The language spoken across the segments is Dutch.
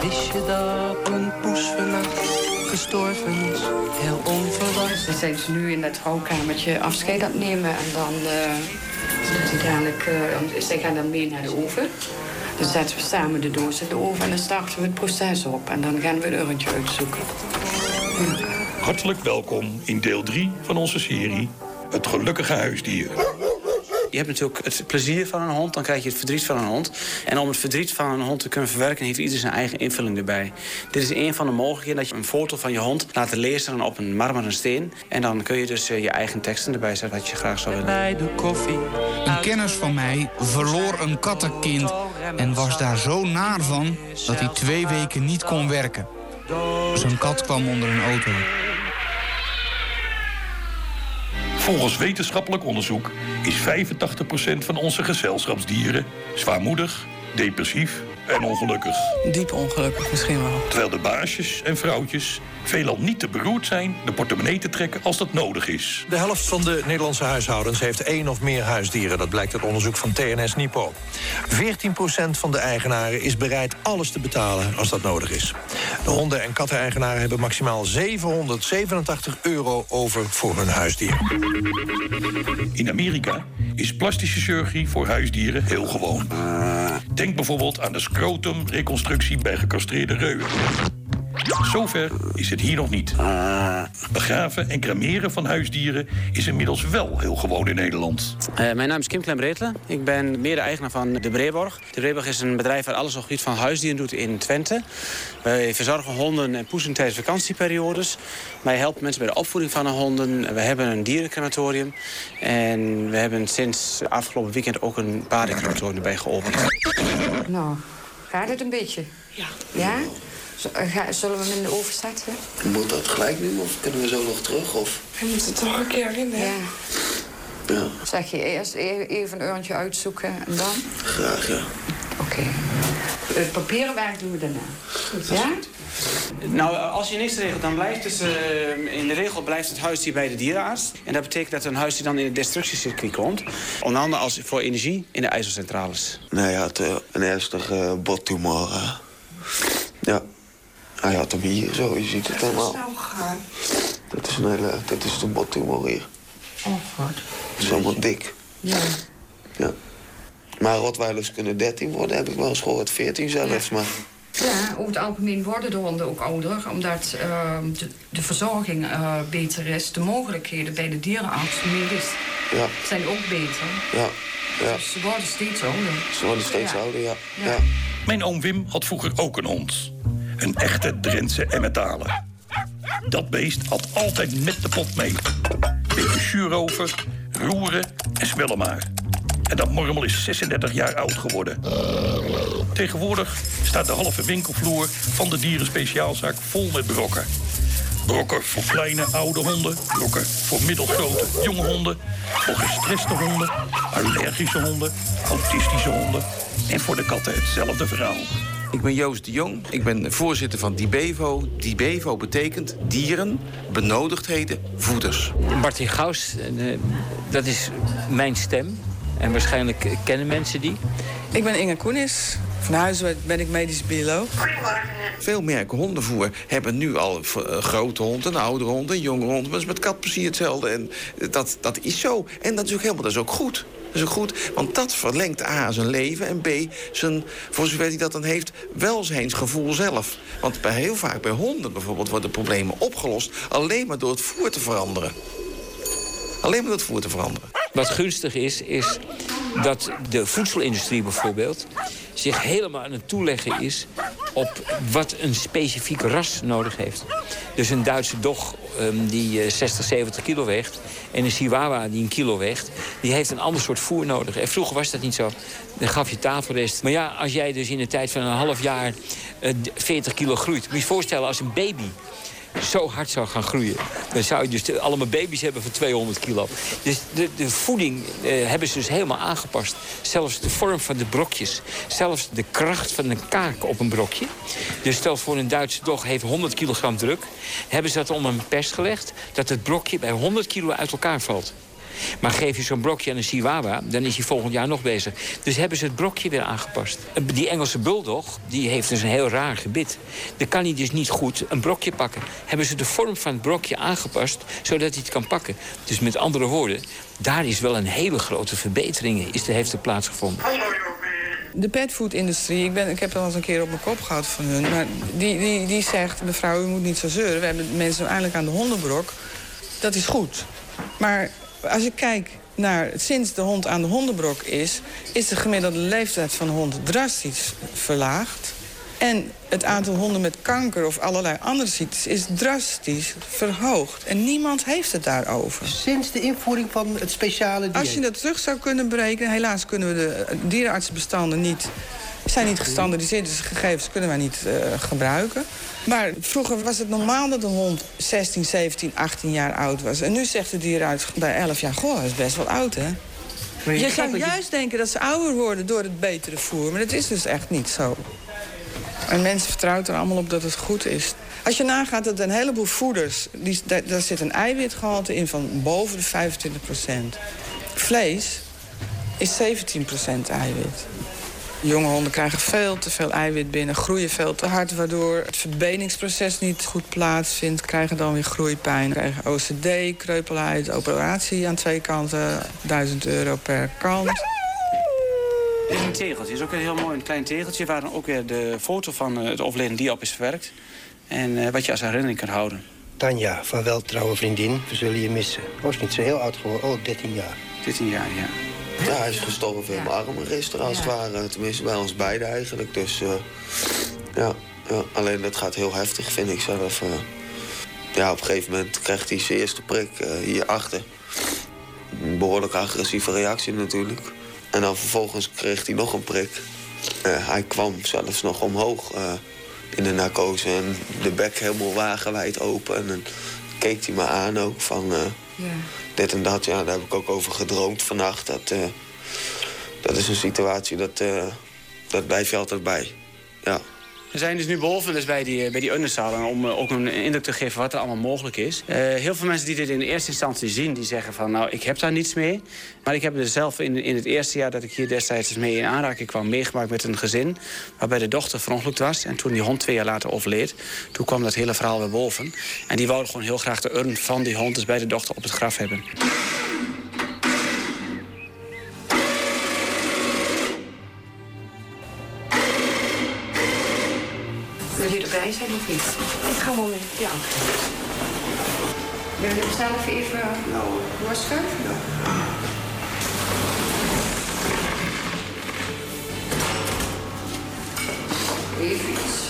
Wist je dat een poes vannacht gestorven is? Heel onverwacht. Dan zijn ze nu in dat rouwkamertje afscheid aan het nemen. En dan uh, dadelijk, uh, zij gaan dan mee naar de oven. Dan zetten we samen de doos in de oven en dan starten we het proces op. En dan gaan we een urntje uitzoeken. Hartelijk welkom in deel 3 van onze serie Het Gelukkige Huisdier. Je hebt natuurlijk het plezier van een hond, dan krijg je het verdriet van een hond. En om het verdriet van een hond te kunnen verwerken, heeft ieder zijn eigen invulling erbij. Dit is een van de mogelijkheden dat je een foto van je hond laat lezen op een marmeren steen. En dan kun je dus eh, je eigen teksten erbij zetten wat je graag zou willen. Bij de koffie. Een kennis van mij verloor een kattenkind en was daar zo naar van dat hij twee weken niet kon werken. Zijn kat kwam onder een auto. Volgens wetenschappelijk onderzoek is 85% van onze gezelschapsdieren zwaarmoedig, depressief en ongelukkig. Diep ongelukkig misschien wel. Terwijl de baasjes en vrouwtjes veelal niet te beroerd zijn de portemonnee te trekken als dat nodig is. De helft van de Nederlandse huishoudens heeft één of meer huisdieren. Dat blijkt uit onderzoek van TNS Nipo. 14% van de eigenaren is bereid alles te betalen als dat nodig is. De honden- en katteneigenaren hebben maximaal 787 euro over voor hun huisdier. In Amerika is plastische chirurgie voor huisdieren heel gewoon. Denk bijvoorbeeld aan de scrotumreconstructie bij gecastreerde reuwen. Zover is het hier nog niet. Begraven en cremeren van huisdieren is inmiddels wel heel gewoon in Nederland. Uh, mijn naam is Kim Klembretelen. Ik ben mede-eigenaar van De Breeborg. De Breeborg is een bedrijf waar alles op gebied van huisdieren doet in Twente. Wij verzorgen honden en poezen tijdens vakantieperiodes. Wij helpen mensen bij de opvoeding van de honden. We hebben een dierencrematorium. En we hebben sinds afgelopen weekend ook een paardencrematorium erbij geopend. Nou, gaat het een beetje? Ja. Ja? Ga, zullen we hem in de oven zetten? Moet dat gelijk nu of kunnen we zo nog terug? Of? We moeten toch een keer in, hè? Ja. Ja. Zeg je eerst e- even een urntje uitzoeken en dan? Graag, ja. Oké. Het papieren werk doen we daarna. Goed, ja? Nou, als je niks regelt, dan blijft het... Uh, in de regel blijft het huisdier bij de dierenarts. En dat betekent dat een huisdier dan in het destructiecircuit komt. Onder andere als voor energie in de ijzercentrales. Nee, hij had uh, een ernstige uh, bottumor. ja. Hij had hem hier zo, je ziet het helemaal. snel gaan. Dit is een hele, dit is de bottumor hier. Oh, god. Het is allemaal dik. Ja. Ja. Maar Rotweilers kunnen 13 worden, heb ik wel eens gehoord. 14 zelfs, maar... Ja, over het algemeen worden de honden ook ouder, omdat uh, de, de, verzorging uh, beter is. De mogelijkheden bij de dierenarts, medisch, ja. zijn ook beter. Ja. ja. Dus ze worden steeds ouder. Ze worden steeds ja. ouder, ja. ja. Mijn oom Wim had vroeger ook een hond. Een echte Drentse Emmentaler. Dat beest had altijd met de pot mee. Beetje zuur over, roeren en smellen maar. En dat mormel is 36 jaar oud geworden. Tegenwoordig staat de halve winkelvloer van de dierenspeciaalzaak vol met brokken. Brokken voor kleine, oude honden. Brokken voor middelgrote, jonge honden. Voor gestreste honden, allergische honden, autistische honden. En voor de katten hetzelfde verhaal. Ik ben Joost de Jong. Ik ben voorzitter van Dibevo. Dibevo betekent dieren, benodigdheden, voeders. Martin Gaus, dat is mijn stem. En waarschijnlijk kennen mensen die. Ik ben Inge Koenis. Van huis ben ik medisch bioloog. Veel merken hondenvoer hebben nu al uh, grote honden, een oudere hond, een jongere hond. Maar dat is met kat precies hetzelfde. En dat, dat is zo. En dat is ook helemaal dat is ook goed. Dat is ook goed, want dat verlengt A zijn leven en B zijn, voor zover hij dat dan heeft, welzijnsgevoel zelf. Want bij, heel vaak bij honden bijvoorbeeld worden problemen opgelost alleen maar door het voer te veranderen. Alleen maar door het voer te veranderen. Wat gunstig is, is dat de voedselindustrie bijvoorbeeld zich helemaal aan het toeleggen is op wat een specifiek ras nodig heeft. Dus een Duitse dog um, die uh, 60, 70 kilo weegt... en een Chihuahua die een kilo weegt... die heeft een ander soort voer nodig. En vroeger was dat niet zo. Dan gaf je tafelrest. Maar ja, als jij dus in de tijd van een half jaar uh, 40 kilo groeit... moet je je voorstellen als een baby zo hard zou gaan groeien. Dan zou je dus allemaal baby's hebben van 200 kilo. Dus de, de voeding eh, hebben ze dus helemaal aangepast. Zelfs de vorm van de brokjes. Zelfs de kracht van een kaak op een brokje. Dus stel voor een Duitse dog heeft 100 kilogram druk. Hebben ze dat onder een pers gelegd. Dat het brokje bij 100 kilo uit elkaar valt. Maar geef je zo'n brokje aan een chihuahua, dan is hij volgend jaar nog bezig. Dus hebben ze het brokje weer aangepast. Eh, Die Engelse bulldog, die heeft dus een heel raar gebit. Dan kan hij dus niet goed een brokje pakken. Hebben ze de vorm van het brokje aangepast, zodat hij het kan pakken. Dus met andere woorden, daar is wel een hele grote verbetering is, heeft plaatsgevonden. De petfood-industrie, ik, ben, ik heb al eens een keer op mijn kop gehad van hun. Maar die, die, die zegt, mevrouw, u moet niet zo zeuren. We hebben mensen eindelijk aan de hondenbrok. Dat is goed. Maar als je kijkt naar sinds de hond aan de hondenbrok is... is de gemiddelde leeftijd van de hond drastisch verlaagd. En het aantal honden met kanker of allerlei andere ziektes is drastisch verhoogd. En niemand heeft het daarover. Sinds de invoering van het speciale dieet? Als je dat terug zou kunnen berekenen... helaas kunnen we de dierenartsenbestanden niet... zijn niet gestandardiseerd, dus gegevens kunnen wij niet uh, gebruiken. Maar vroeger was het normaal dat een hond 16, 17, 18 jaar oud was. En nu zegt de dierenarts bij 11 jaar... goh, dat is best wel oud, hè? Je, je zou juist denken dat ze ouder worden door het betere voer. Maar dat is dus echt niet zo. En mensen vertrouwen er allemaal op dat het goed is. Als je nagaat dat een heleboel voeders... Die, daar, daar zit een eiwitgehalte in van boven de 25 procent. Vlees is 17 procent eiwit. Jonge honden krijgen veel te veel eiwit binnen, groeien veel te hard... waardoor het verbeningsproces niet goed plaatsvindt. Krijgen dan weer groeipijn, krijgen OCD, kreupelheid, operatie aan twee kanten... 1000 euro per kant. Dit is een tegeltje. is ook een heel mooi een klein tegeltje... waar dan ook weer de foto van het overleden dier op is verwerkt. En uh, wat je als herinnering kunt houden. Tanja, van wel trouwe vriendin, we zullen je missen. Was niet zo heel oud geworden, oh, 13 jaar. 13 jaar, ja. Ja, hij is gestorven in mijn armen gisteren, als het ware. Tenminste, bij ons beiden eigenlijk. Dus uh, ja, ja, alleen dat gaat heel heftig, vind ik zelf. Uh, ja, op een gegeven moment krijgt hij zijn eerste prik uh, hierachter. Een behoorlijk agressieve reactie natuurlijk. En dan vervolgens kreeg hij nog een prik. hij kwam zelfs nog omhoog in de narcose en de bek helemaal wagenwijd open. En dan keek hij me aan ook van ja. dit en dat. Ja, daar heb ik ook over gedroomd vannacht. Dat, uh, dat is een situatie, dat, uh, dat blijf je altijd bij. Ja. We zijn dus nu boven dus bij die, bij die underzalen om uh, ook een indruk te geven wat er allemaal mogelijk is. Uh, heel veel mensen die dit in eerste instantie zien, die zeggen van nou, ik heb daar niets mee. Maar ik heb er zelf in, in het eerste jaar dat ik hier destijds dus mee in aanraking kwam, meegemaakt met een gezin waarbij de dochter verongelukt was. En toen die hond twee jaar later overleed, toen kwam dat hele verhaal weer boven. En die wouden gewoon heel graag de urn van die hond dus bij de dochter op het graf hebben. Of niet? Ik ga wel mee. Ja. Wil je zelf even nou, doorschuiven? Ja. Even iets.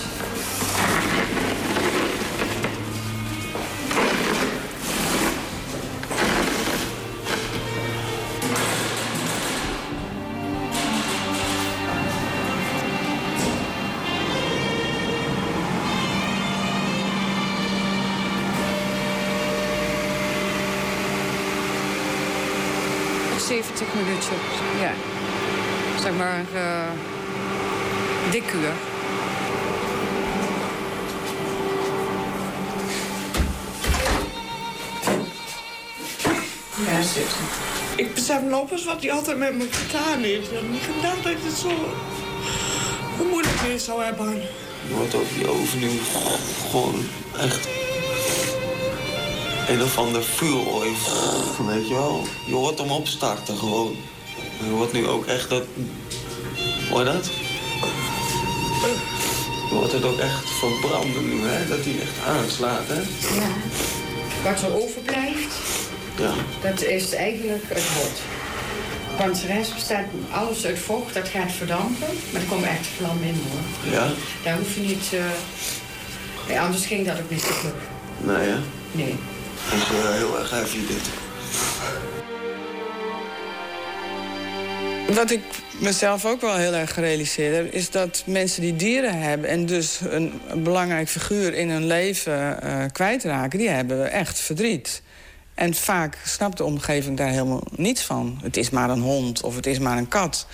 Minuutjes. Ja. Zeg maar, uh, dik uur. Ja, zit. Ik besef nog eens wat hij altijd met me gedaan heeft. Ik had niet gedacht dat het zo moeilijk weer zou hebben. Je wordt ook die oven nu gewoon echt een of ander vuurooi. Weet je wel? Je hoort hem opstarten gewoon. Je hoort nu ook echt dat... Hoor dat? Je hoort het ook echt verbranden nu, hè? Dat hij echt aanslaat, hè? Ja. Wat er overblijft, ja. dat is eigenlijk het hot. Want de rest bestaat alles uit vocht, dat gaat verdampen. Maar er komt echt vlam in, hoor. Ja? Daar hoef je niet... Uh... Ja, anders ging dat ook niet zo goed. Nee, ja? Nee. Dat is uh, heel erg heavy, dit. Wat ik mezelf ook wel heel erg gerealiseerd heb... is dat mensen die dieren hebben... en dus een, een belangrijk figuur in hun leven uh, kwijtraken... die hebben echt verdriet. En vaak snapt de omgeving daar helemaal niets van. Het is maar een hond of het is maar een kat.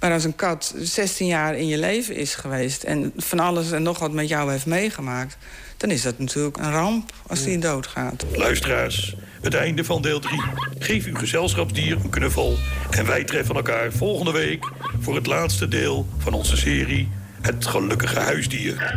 Maar als een kat 16 jaar in je leven is geweest... en van alles en nog wat met jou heeft meegemaakt... dan is dat natuurlijk een ramp als die doodgaat. Luisteraars, het einde van deel 3. Geef uw gezelschapsdier een knuffel. En wij treffen elkaar volgende week... voor het laatste deel van onze serie Het Gelukkige Huisdier.